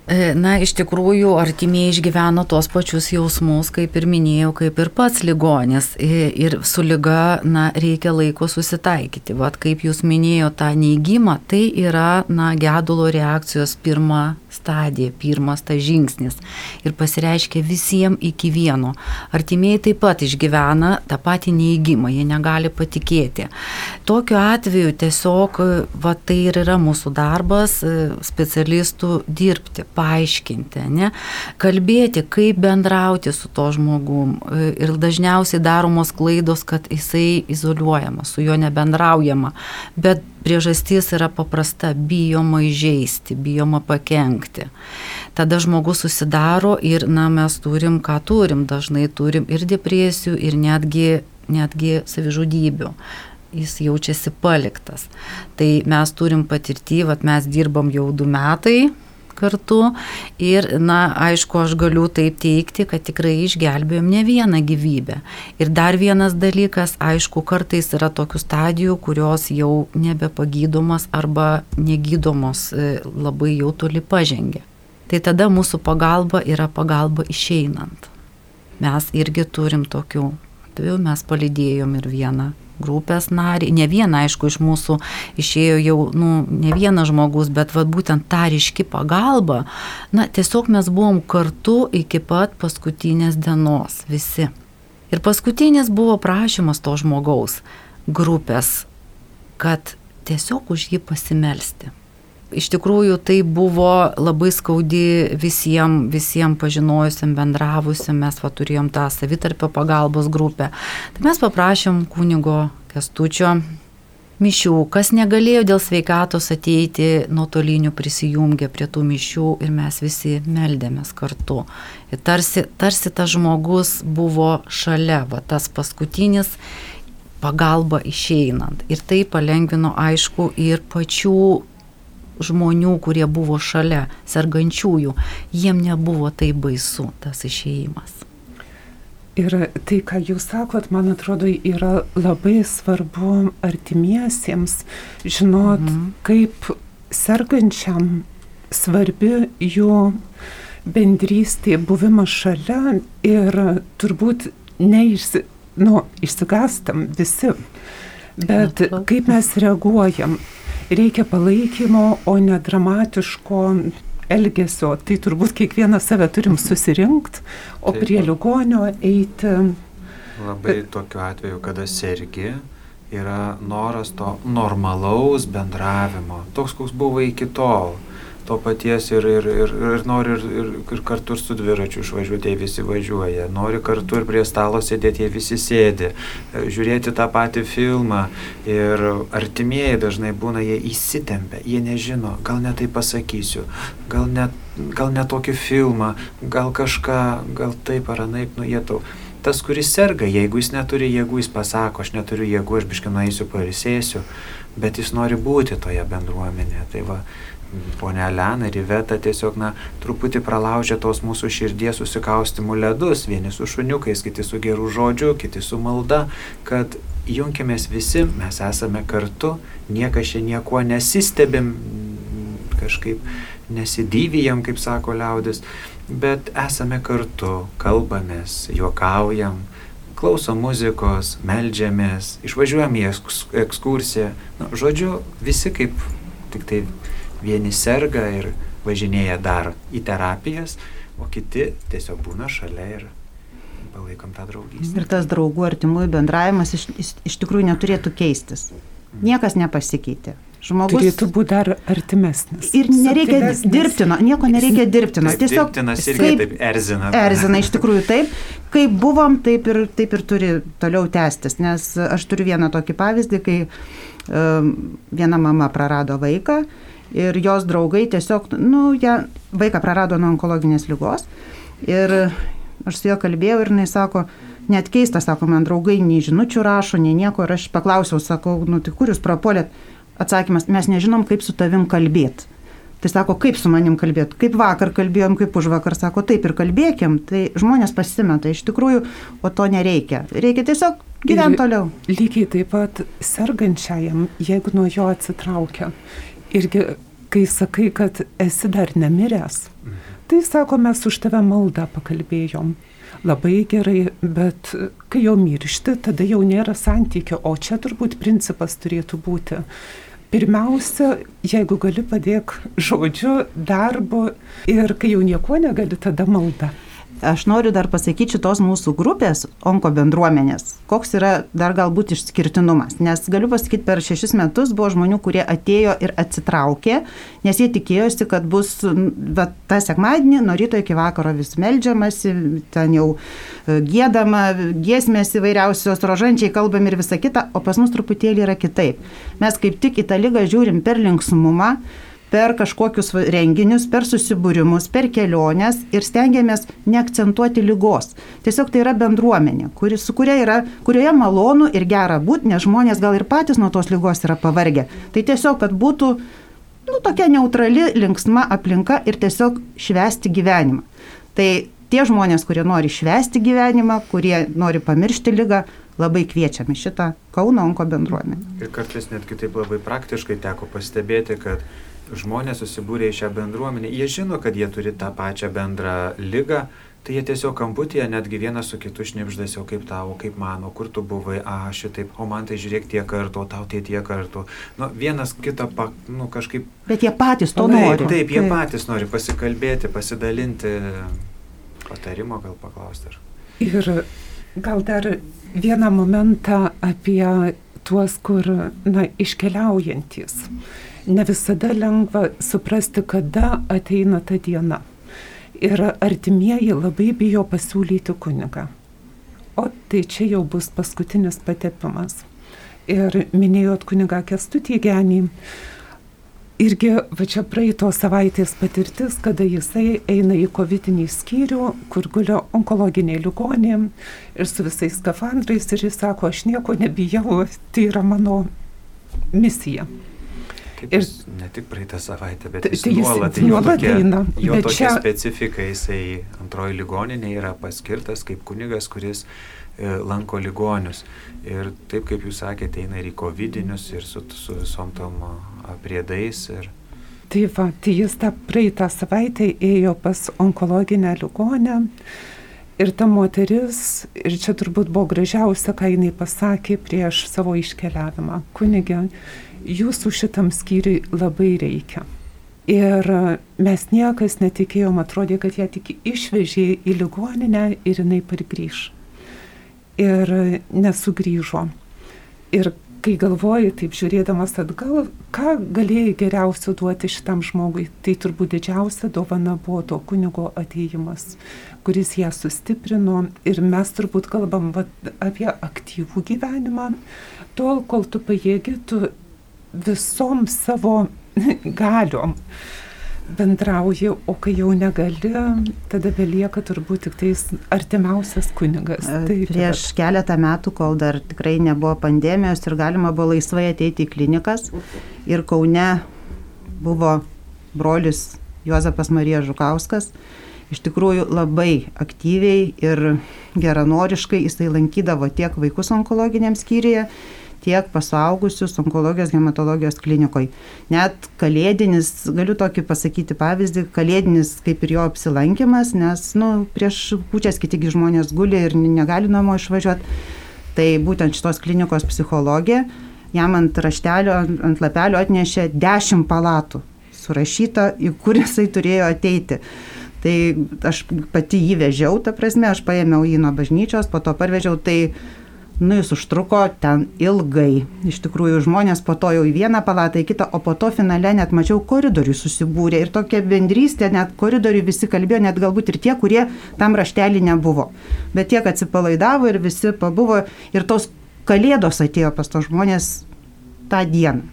E, na, iš tikrųjų, artimieji išgyveno tos pačius jausmus, kaip ir minėjau, kaip ir pats ligonis. E, ir su lyga, na, reikia laiko susitaikyti. Vat kaip jūs minėjote tą neįgymą, tai yra, na, gedulo reakcijos pirma stadija, pirmas tas žingsnis. Ir pasireiškia visiems iki vieno. Artimieji taip pat išgyvena tą patį neįgymą, jie negali patikėti. Tokiu atveju tiesiog, va tai ir yra mūsų darbas e, specialistų dirbti paaiškinti, ne? kalbėti, kaip bendrauti su to žmogum. Ir dažniausiai daromos klaidos, kad jisai izoliuojamas, su juo nebendraujama. Bet priežastis yra paprasta - bijoma įžeisti, bijoma pakengti. Tada žmogus susidaro ir, na, mes turim, ką turim, dažnai turim ir depresijų, ir netgi, netgi savižudybių. Jis jaučiasi paliktas. Tai mes turim patirtį, vat mes dirbam jau du metai kartu ir, na, aišku, aš galiu taip teikti, kad tikrai išgelbėjom ne vieną gyvybę. Ir dar vienas dalykas, aišku, kartais yra tokių stadijų, kurios jau nebepagydomos arba negydomos e, labai jau toli pažengia. Tai tada mūsų pagalba yra pagalba išeinant. Mes irgi turim tokių atveju, mes palidėjom ir vieną grupės narį, ne vieną, aišku, iš mūsų išėjo jau, nu, ne vienas žmogus, bet va, būtent ta ryški pagalba, na, tiesiog mes buvom kartu iki pat paskutinės dienos visi. Ir paskutinis buvo prašymas to žmogaus grupės, kad tiesiog už jį pasimelsti. Iš tikrųjų tai buvo labai skaudi visiems, visiems pažinojusiam, bendravusiam, mes va turėjom tą savitarpio pagalbos grupę. Tai mes paprašėm kunigo Kestučio mišių, kas negalėjo dėl sveikatos ateiti nuotolinių prisijungė prie tų mišių ir mes visi meldėmės kartu. Ir tarsi, tarsi tas žmogus buvo šalia, va tas paskutinis pagalba išeinant. Ir tai palengvino aišku ir pačių žmonių, kurie buvo šalia, sergančiųjų, jiem nebuvo tai baisu tas išėjimas. Ir tai, ką jūs sakot, man atrodo, yra labai svarbu artimiesiems žinot, mhm. kaip sergančiam svarbi jų bendrystė, buvimas šalia ir turbūt neišsi, nu, išsigastam visi Bet kaip mes reaguojam? Reikia palaikymo, o ne dramatiško elgesio. Tai turbūt kiekvieną save turim susirinkti, o Taip. prie ligonio eiti. Labai tokiu atveju, kada sergi, yra noras to normalaus bendravimo, toks, koks buvo iki tol. To paties ir, ir, ir, ir nori ir, ir, ir kartu ir su dviračiu išvažiuoti, jie visi važiuoja. Nori kartu ir prie stalo sėdėti, jie visi sėdi. E, Žiūrėti tą patį filmą. Ir artimieji dažnai būna, jie įsitempia, jie nežino, gal netai pasakysiu, gal net, gal net tokį filmą, gal kažką, gal taip ar anaip, nu jie tau tas, kuris serga, jeigu jis neturi jėgų, jis pasako, aš neturiu jėgų, aš biškai nueisiu, parisėsiu, bet jis nori būti toje bendruomenėje. Tai va, ponia Lena ir Iveta tiesiog, na, truputį pralaužia tos mūsų širdies susikaustimų ledus, vieni su šuniukais, kiti su gerų žodžiu, kiti su malda, kad junkimės visi, mes esame kartu, niekas čia niekuo nesistebim, kažkaip nesidyvijam, kaip sako liaudis, bet esame kartu, kalbamės, juokaujam, klausom muzikos, melžiamės, išvažiuojam į eks- ekskursiją. Nu, žodžiu, visi kaip tik tai vieni serga ir važinėja dar į terapijas, o kiti tiesiog būna šalia ir palaikom tą draugystę. Ir tas draugų artimųjų bendravimas iš, iš, iš tikrųjų neturėtų keistis. Niekas nepasikeitė. Žmogus. Turėtų būti dar artimesnis. Ir nereikia dirbtino, nieko nereikia dirbtino. Tas Tiesiog dirbtinas irgi taip erzina. erzina iš tikrųjų taip. Kaip buvom, taip ir, taip ir turi toliau tęstis. Nes aš turiu vieną tokį pavyzdį, kai um, viena mama prarado vaiką ir jos draugai tiesiog, nu, ją, vaiką prarado nuo onkologinės lygos. Ir aš su juo kalbėjau ir jinai sako, net keista, sako, man draugai nei žinučių rašo, nei nieko. Ir aš paklausiau, sakau, nu tai kur jūs prapolėt? Atsakymas, mes nežinom, kaip su tavim kalbėti. Tai sako, kaip su manim kalbėti, kaip vakar kalbėjom, kaip už vakar, sako, taip ir kalbėkim, tai žmonės pasimeta iš tikrųjų, o to nereikia. Reikia tiesiog gyventi toliau. Lygiai taip pat sergančiajam, jeigu nuo jo atsitraukia. Irgi, kai sakai, kad esi dar nemiręs, tai sako, mes už tave maldą pakalbėjom. Labai gerai, bet kai jau miršti, tada jau nėra santykio, o čia turbūt principas turėtų būti. Pirmiausia, jeigu gali padėk žodžiu, darbu ir kai jau nieko negali, tada malda. Aš noriu dar pasakyti šitos mūsų grupės, onko bendruomenės, koks yra dar galbūt išskirtinumas. Nes galiu pasakyti, per šešis metus buvo žmonių, kurie atėjo ir atsitraukė, nes jie tikėjosi, kad bus va, tą sekmadienį nuo ryto iki vakaro vis melžiamasi, ten jau e, gėdama, giesmės įvairiausios, rožančiai kalbam ir visa kita, o pas mus truputėlį yra kitaip. Mes kaip tik į tą lygą žiūrim per linksmumą per kažkokius renginius, per susibūrimus, per keliones ir stengiamės neakcentuoti lygos. Tiesiog tai yra bendruomenė, kuri, su kuria yra, kurioje malonu ir gera būti, nes žmonės gal ir patys nuo tos lygos yra pavargę. Tai tiesiog, kad būtų nu, tokia neutrali, linksma aplinka ir tiesiog švesti gyvenimą. Tai tie žmonės, kurie nori švesti gyvenimą, kurie nori pamiršti lygą, labai kviečiame šitą Kauno onko bendruomenę. Ir kartais netgi taip labai praktiškai teko pastebėti, kad žmonės susibūrė į šią bendruomenę, jie žino, kad jie turi tą pačią bendrą lygą, tai jie tiesiog kamputėje netgi vienas su kitu šnipždasi, o kaip tavo, kaip mano, kur tu buvai, a, šitaip, o man tai žiūrėk tiek kartų, o tau tai tiek kartų. Nu, vienas kitą, pa, nu, kažkaip... Bet jie patys to Taip, nori. taip, jie Taip. patys nori pasikalbėti, pasidalinti, patarimo gal paklausti. Ar... Ir gal dar vieną momentą apie tuos, kur, na, iškeliaujantis. Ne visada lengva suprasti, kada ateina ta diena. Ir artimieji labai bijo pasiūlyti kunigą. O tai čia jau bus paskutinis patepimas. Ir minėjot kunigą Kestutį Genį. Irgi va čia praeito savaitės patirtis, kada jisai eina į kovidinį skyrių, kur gulia onkologiniai ligonė ir su visais skafandrais ir jis sako, aš nieko nebijau, tai yra mano misija. Taip, Ir- ne tik praeitą savaitę, bet Tai- jis tai jis nuolat, nuolat eina, jo bet tokia čia- specifika, jisai antroji ligoninė yra paskirtas kaip kunigas, kuris e, lanko ligonius. Ir taip kaip jūs sakėte, eina ir į covidinius, ir su, su visom tom a, priedais. Ir, Tai va, tai jis tą praeitą savaitę ėjo pas onkologinę ligonę Ir ta moteris, ir čia turbūt buvo gražiausia, ką jinai pasakė prieš savo iškeliavimą. Kunigė, jūsų šitam skyriui labai reikia. Ir mes niekas netikėjom, atrodė, kad ją tik išvežė į ligoninę ir jinai pargrįž. Ir nesugrįžo. Ir kai galvoji, taip žiūrėdamas atgal, ką galėjai geriausio duoti šitam žmogui, tai turbūt didžiausia dovana buvo to kunigo ateimas, kuris ją sustiprino. Ir mes turbūt kalbam va, apie aktyvų gyvenimą, tol, kol tu pajėgi, tu visom savo galiom bendrauji, o kai jau negali, tada belieka turbūt tik tais artimiausias kunigas. Taip, Prieš yra. keletą metų, kol dar tikrai nebuvo pandemijos ir galima buvo laisvai ateiti į klinikas ir Kaune buvo brolis Juozapas Marija Žukauskas. Iš tikrųjų labai aktyviai ir geranoriškai jisai lankydavo tiek vaikus onkologiniam skyriuje, tiek pasaugusius onkologijos hematologijos klinikoje. Net kalėdinis, galiu tokį pasakyti pavyzdį, kalėdinis kaip ir jo apsilankimas, nes nu, prieš pučias kitigi žmonės guli ir negali namo išvažiuoti. Tai būtent šitos klinikos psichologija jam ant raštelio, ant lapelio atnešė 10 palatų surašyta, į kur jisai turėjo ateiti. Tai aš pati jį vežiau, ta prasme, aš paėmiau jį nuo bažnyčios, po to parvežiau, tai Nu, jis užtruko ten ilgai. Iš tikrųjų, žmonės po to jau į vieną palatą, į kitą, o po to finale net mačiau koridorių susibūrė. Ir tokia bendrystė, net koridorių visi kalbėjo, net galbūt ir tie, kurie tam raštelį nebuvo. Bet tiek atsipalaidavo ir visi pabuvo. Ir tos kalėdos atėjo pas tos žmonės tą dieną.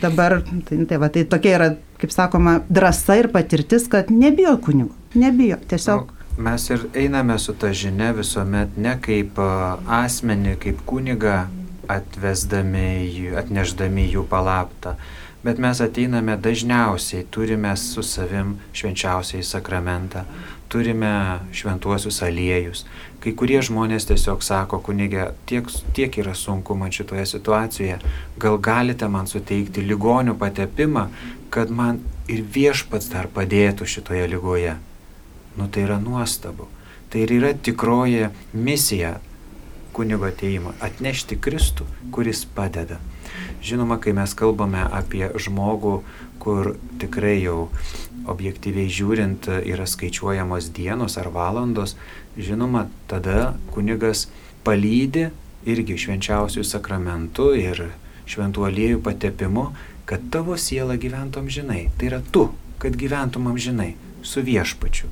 Dabar, tai, tai, va, tai tokia yra, kaip sakoma, drąsa ir patirtis, kad nebijo kunigo. Nebijo. Tiesiog Mes ir einame su ta žinia visuomet ne kaip asmenį, kaip kuniga atvesdami, atneždami jų palaptą, bet mes ateiname dažniausiai, turime su savim švenčiausiai sakramentą, turime šventuosius aliejus. Kai kurie žmonės tiesiog sako, kunigė, tiek, tiek yra sunku man šitoje situacijoje, gal galite man suteikti ligonių patepimą, kad man ir viešpats dar padėtų šitoje lygoje. Nu tai yra nuostabu. Tai ir yra tikroji misija kunigo ateimo - atnešti Kristų, kuris padeda. Žinoma, kai mes kalbame apie žmogų, kur tikrai jau objektyviai žiūrint yra skaičiuojamos dienos ar valandos, žinoma, tada kunigas palydi irgi švenčiausių sakramentų ir šventų aliejų patepimu, kad tavo siela gyventum žinai. Tai yra tu, kad gyventum amžinai su viešpačiu.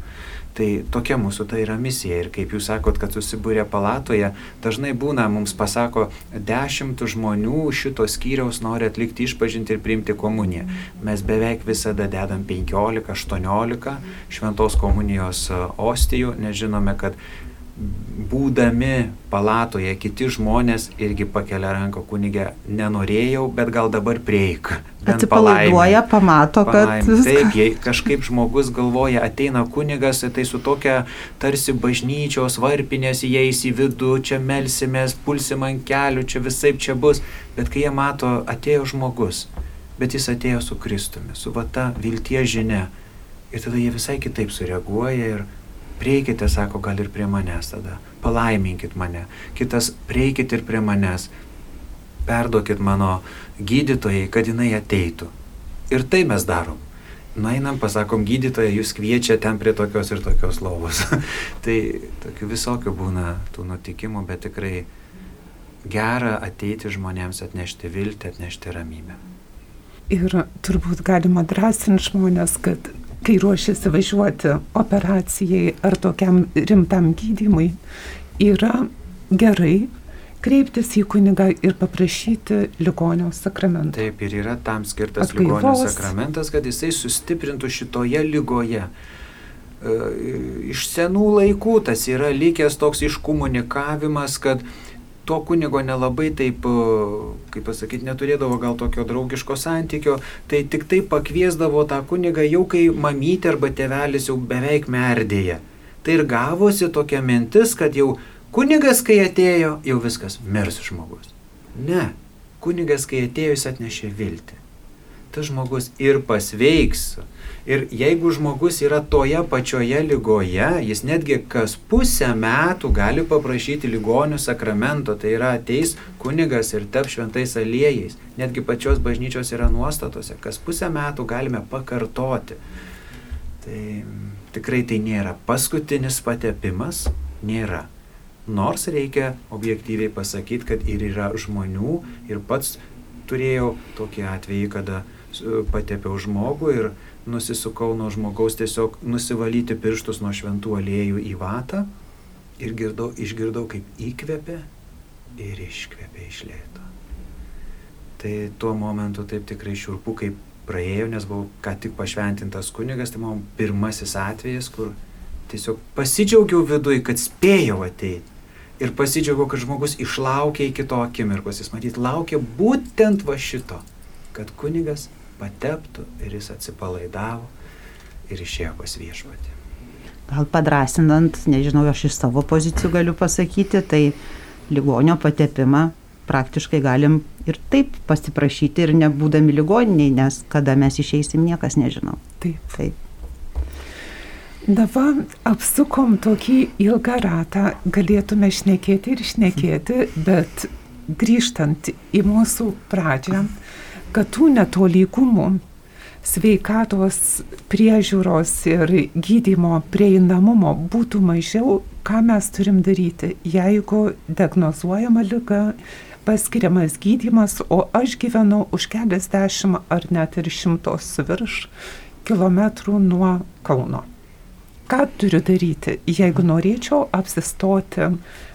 Tai tokia mūsų tai yra misija ir kaip jūs sakot, kad susibūrė palatoje, dažnai būna, mums pasako, dešimt žmonių šito skyriaus nori atlikti išpažinti ir priimti komuniją. Mes beveik visada dedam 15-18 šventos komunijos e, ostijų, nes žinome, kad būdami palatoje kiti žmonės irgi pakelia ranką kunigė, nenorėjau, bet gal dabar prieik. Atsipalaiduoja, pamato, kad... Palaimė. Taip, jei kažkaip žmogus galvoja, ateina kunigas, tai su tokia tarsi bažnyčios varpinės įeis į vidų, čia melsimės, pulsim ant kelių, čia visai čia bus, bet kai jie mato, atėjo žmogus, bet jis atėjo su Kristumi, su vata vilties žinia. Ir tada jie visai kitaip sureaguoja ir prieikite, sako, gal ir prie manęs tada, palaiminkit mane. Kitas, prieikit ir prie manęs, perduokit mano gydytojai, kad jinai ateitų. Ir tai mes darom. Nainam, pasakom, gydytoja, jūs kviečia ten prie tokios ir tokios lovos. tai tokių visokių būna tų nutikimų, bet tikrai gera ateiti žmonėms atnešti viltį, atnešti ramybę. Ir turbūt galima drąsinti žmonės, kad kai ruošiasi važiuoti operacijai ar tokiam rimtam gydimui, yra gerai kreiptis į kunigą ir paprašyti ligonio sakramento. Taip, ir yra tam skirtas Atgaivos. ligonio sakramentas, kad jisai sustiprintų šitoje lygoje. E, iš senų laikų tas yra likęs toks iškomunikavimas, kad to kunigo nelabai taip, kaip pasakyti, neturėdavo gal tokio draugiško santykio, tai tik taip pakviesdavo tą kunigą jau kai mamytė arba tėvelis jau beveik merdėja. Tai ir gavosi tokia mintis, kad jau kunigas, kai atėjo, jau viskas, mirs žmogus. Ne, kunigas, kai atėjo, jis atnešė viltį. Tas žmogus ir pasveiks. Ir jeigu žmogus yra toje pačioje lygoje, jis netgi kas pusę metų gali paprašyti ligonių sakramento, tai yra ateis kunigas ir tep šventais aliejais. Netgi pačios bažnyčios yra nuostatose, kas pusę metų galime pakartoti. Tai tikrai tai nėra paskutinis patepimas, nėra. Nors reikia objektyviai pasakyti, kad ir yra žmonių ir pats turėjau tokį atvejį, kada patepiau žmogų ir nusisukau nuo žmogaus tiesiog nusivalyti pirštus nuo šventų aliejų į vatą ir girdau, išgirdau, kaip įkvėpė ir iškvėpė iš lėto. Tai tuo momentu taip tikrai šiurpu, kaip praėjau, nes buvau ką tik pašventintas kunigas, tai man pirmasis atvejas, kur tiesiog pasidžiaugiau viduje, kad spėjau ateiti. Ir pasidžiaugiau, kad žmogus išlaukė iki to akimirkos. Jis matyt laukė būtent va šito, kad kunigas pateptų ir jis atsipalaidavo ir išėjo pas viešpatį. Gal padrasinant, nežinau, aš iš savo pozicijų galiu pasakyti, tai ligonio patepimą praktiškai galim ir taip pasiprašyti ir nebūdami ligoniniai, nes kada mes išeisim, niekas nežinau. Taip. Taip. Dabar apsukom tokį ilgą ratą, galėtume šnekėti ir šnekėti, bet grįžtant į mūsų pradžią, kad tų netolygumų sveikatos priežiūros ir gydimo prieinamumo būtų mažiau, ką mes turim daryti, jeigu diagnozuojama lyga, paskiriamas gydimas, o aš gyvenu už keliasdešimt ar net ir šimtos virš kilometrų nuo Kauno. Ką turiu daryti, jeigu norėčiau apsistoti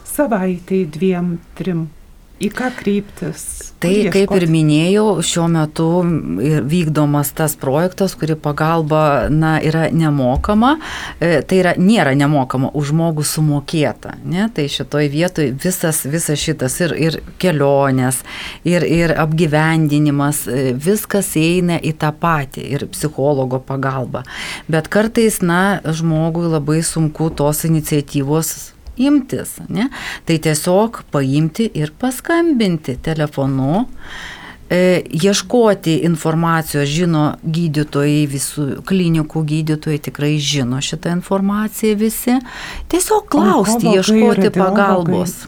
savaitai, dviem, trim į ką kreiptis? Tai kaip ir minėjau, šiuo metu vykdomas tas projektas, kuri pagalba na, yra nemokama, e, tai yra, nėra nemokama, už žmogų sumokėta. Ne? Tai šitoj vietoj visas, visas šitas ir, ir kelionės, ir, ir apgyvendinimas, e, viskas eina į tą patį ir psichologo pagalba. Bet kartais, na, žmogui labai sunku tos iniciatyvos imtis. Ne? Tai tiesiog paimti ir paskambinti telefonu, e, ieškoti informacijos, žino gydytojai, visų klinikų gydytojai tikrai žino šitą informaciją visi. Tiesiog klausti, ieškoti pagalbos.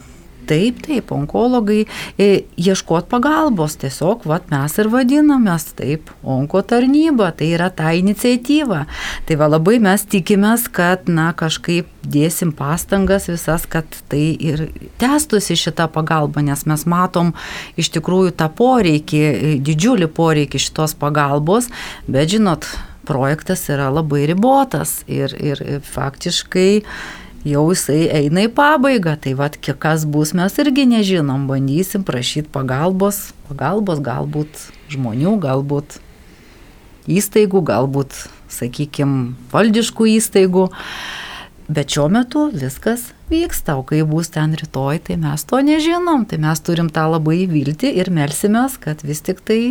Taip, taip, onkologai e, ieškot pagalbos, tiesiog vat, mes ir vadinamės taip, onko tarnyba, tai yra ta iniciatyva. Tai va labai mes tikimės, kad na, kažkaip dėsim pastangas visas, kad tai ir tęstųsi šitą pagalbą, nes mes matom iš tikrųjų tą poreikį, didžiulį poreikį šitos pagalbos, bet žinot, projektas yra labai ribotas ir, ir faktiškai jau jisai eina į pabaigą, tai vad, kas bus, mes irgi nežinom, bandysim prašyti pagalbos, pagalbos galbūt žmonių, galbūt įstaigų, galbūt, sakykime, valdiškų įstaigų. Bet šiuo metu viskas vyksta, o kai bus ten rytoj, tai mes to nežinom, tai mes turim tą labai vilti ir melsimės, kad vis tik tai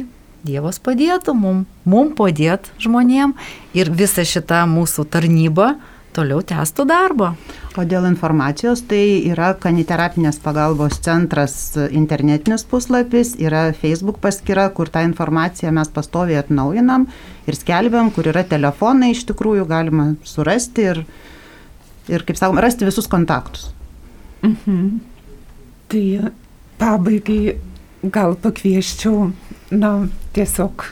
Dievas padėtų mum, mum padėt žmonėm. Ir visa šita mūsų tarnyba toliau tęstų darbą. O dėl informacijos, tai yra kaniterapinės pagalbos centras internetinis puslapis, yra Facebook paskyra, kur tą informaciją mes pastoviai atnaujinam ir skelbiam, kur yra telefonai, iš tikrųjų galima surasti ir, ir kaip sakom, rasti visus kontaktus. Mhm. Tai pabaigai gal pakvieščiau, na, tiesiog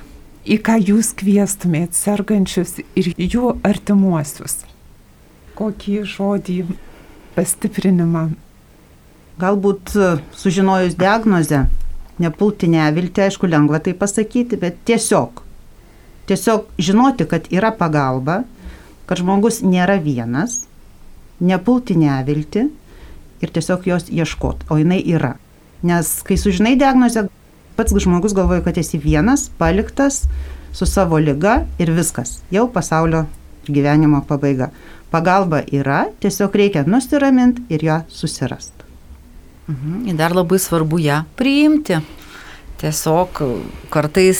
į ką jūs kvieštumėt sergančius ir jų artimuosius kokį žodį pastiprinimą. Galbūt e, sužinojus diagnozę, nepulti nevilti, aišku, lengva tai pasakyti, bet tiesiog, tiesiog žinoti, kad yra pagalba, kad žmogus nėra vienas, nepulti nevilti ir tiesiog jos ieškoti, o jinai yra. Nes kai sužinai diagnozę, pats žmogus galvoja, kad esi vienas, paliktas su savo lyga ir viskas, jau pasaulio gyvenimo pabaiga. Pagalba yra, tiesiog reikia nusiraminti ir ją susirasti. Mhm. Dar labai svarbu ją priimti. Tiesiog kartais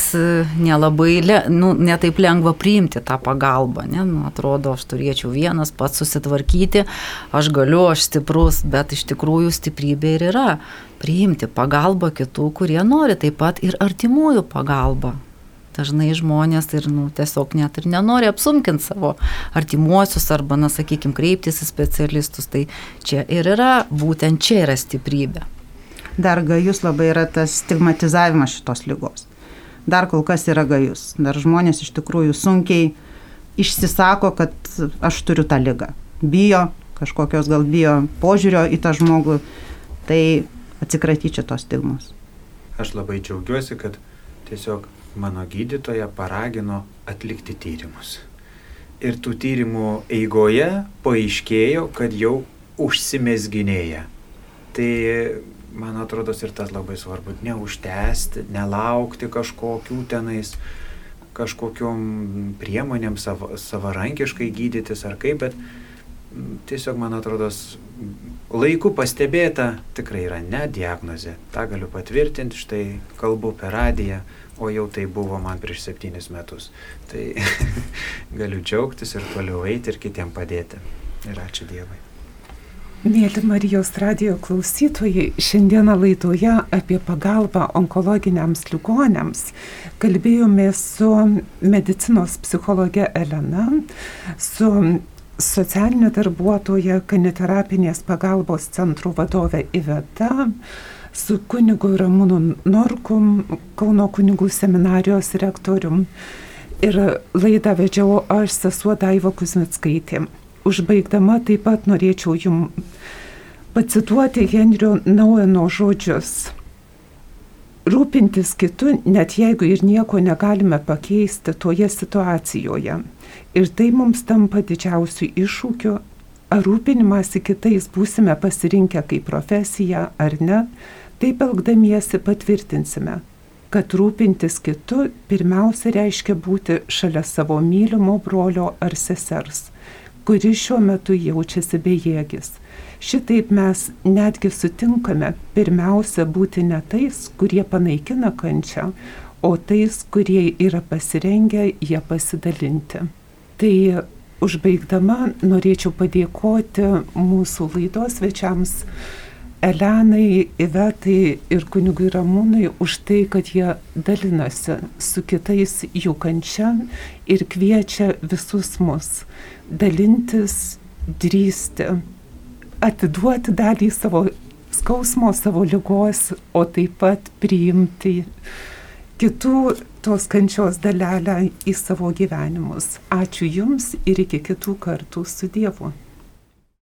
nelabai, nu, netaip lengva priimti tą pagalbą. Ne? Nu, atrodo, aš turėčiau vienas pats susitvarkyti, aš galiu, aš stiprus, bet iš tikrųjų stiprybė ir yra priimti pagalbą kitų, kurie nori, taip pat ir artimųjų pagalbą. Dažnai žmonės ir nu, tiesiog net ir nenori apsunkinti savo artimuosius arba, na, sakykime, kreiptis į specialistus. Tai čia ir yra, būtent čia yra stiprybė. Dar gajus labai yra tas stigmatizavimas šitos lygos. Dar kol kas yra gajus. Dar žmonės iš tikrųjų sunkiai išsisako, kad aš turiu tą lygą. Bijo, kažkokios gal bijo požiūrio į tą žmogų. Tai atsikratyti tos stigmos. Aš labai džiaugiuosi, kad tiesiog mano gydytoja paragino atlikti tyrimus. Ir tų tyrimų eigoje paaiškėjo, kad jau užsimesginėja. Tai man atrodo ir tas labai svarbu, neužtęsti, nelaukti kažkokių tenais, kažkokiom priemonėm savo, savarankiškai gydytis ar kaip, bet tiesiog man atrodo laiku pastebėta tikrai yra ne diagnozė. Ta galiu patvirtinti, štai kalbu per radiją, o jau tai buvo man prieš septynis metus. Tai galiu džiaugtis ir toliau eiti ir kitiem padėti. Ir ačiū Dievui. Mėly Marijos radio klausytojai, šiandieną laidoje apie pagalbą onkologiniams ligonėms kalbėjome su medicinos psichologe Elena, su socialinė darbuotoja kaniterapinės pagalbos centrų vadovė Iveta, su kunigu Ramūnu Norkum, Kauno kunigų seminarijos rektorium. Ir laidą vedžiau aš sesuo Daiva Kuzmitskaitė. Užbaigdama taip pat norėčiau jums pacituoti Henrio Naueno žodžius. Rūpintis kitu, net jeigu ir nieko negalime pakeisti toje situacijoje. Ir tai mums tampa didžiausių iššūkių, ar rūpinimąsi kitais būsime pasirinkę kaip profesiją ar ne, taip elgdamiesi patvirtinsime, kad rūpintis kitu pirmiausia reiškia būti šalia savo mylimo brolio ar sesers, kuris šiuo metu jaučiasi bejėgis. Šitaip mes netgi sutinkame pirmiausia būti ne tais, kurie panaikina kančią, o tais, kurie yra pasirengę ją pasidalinti. Tai užbaigdama norėčiau padėkoti mūsų laidos svečiams Elenai, Ivetai ir kunigui Ramūnui už tai, kad jie dalinasi su kitais jų kančia ir kviečia visus mus dalintis, drįsti, atiduoti dalį savo skausmo, savo lygos, o taip pat priimti kitų tos kančios dalelę į savo gyvenimus. Ačiū Jums ir iki kitų kartų su Dievu.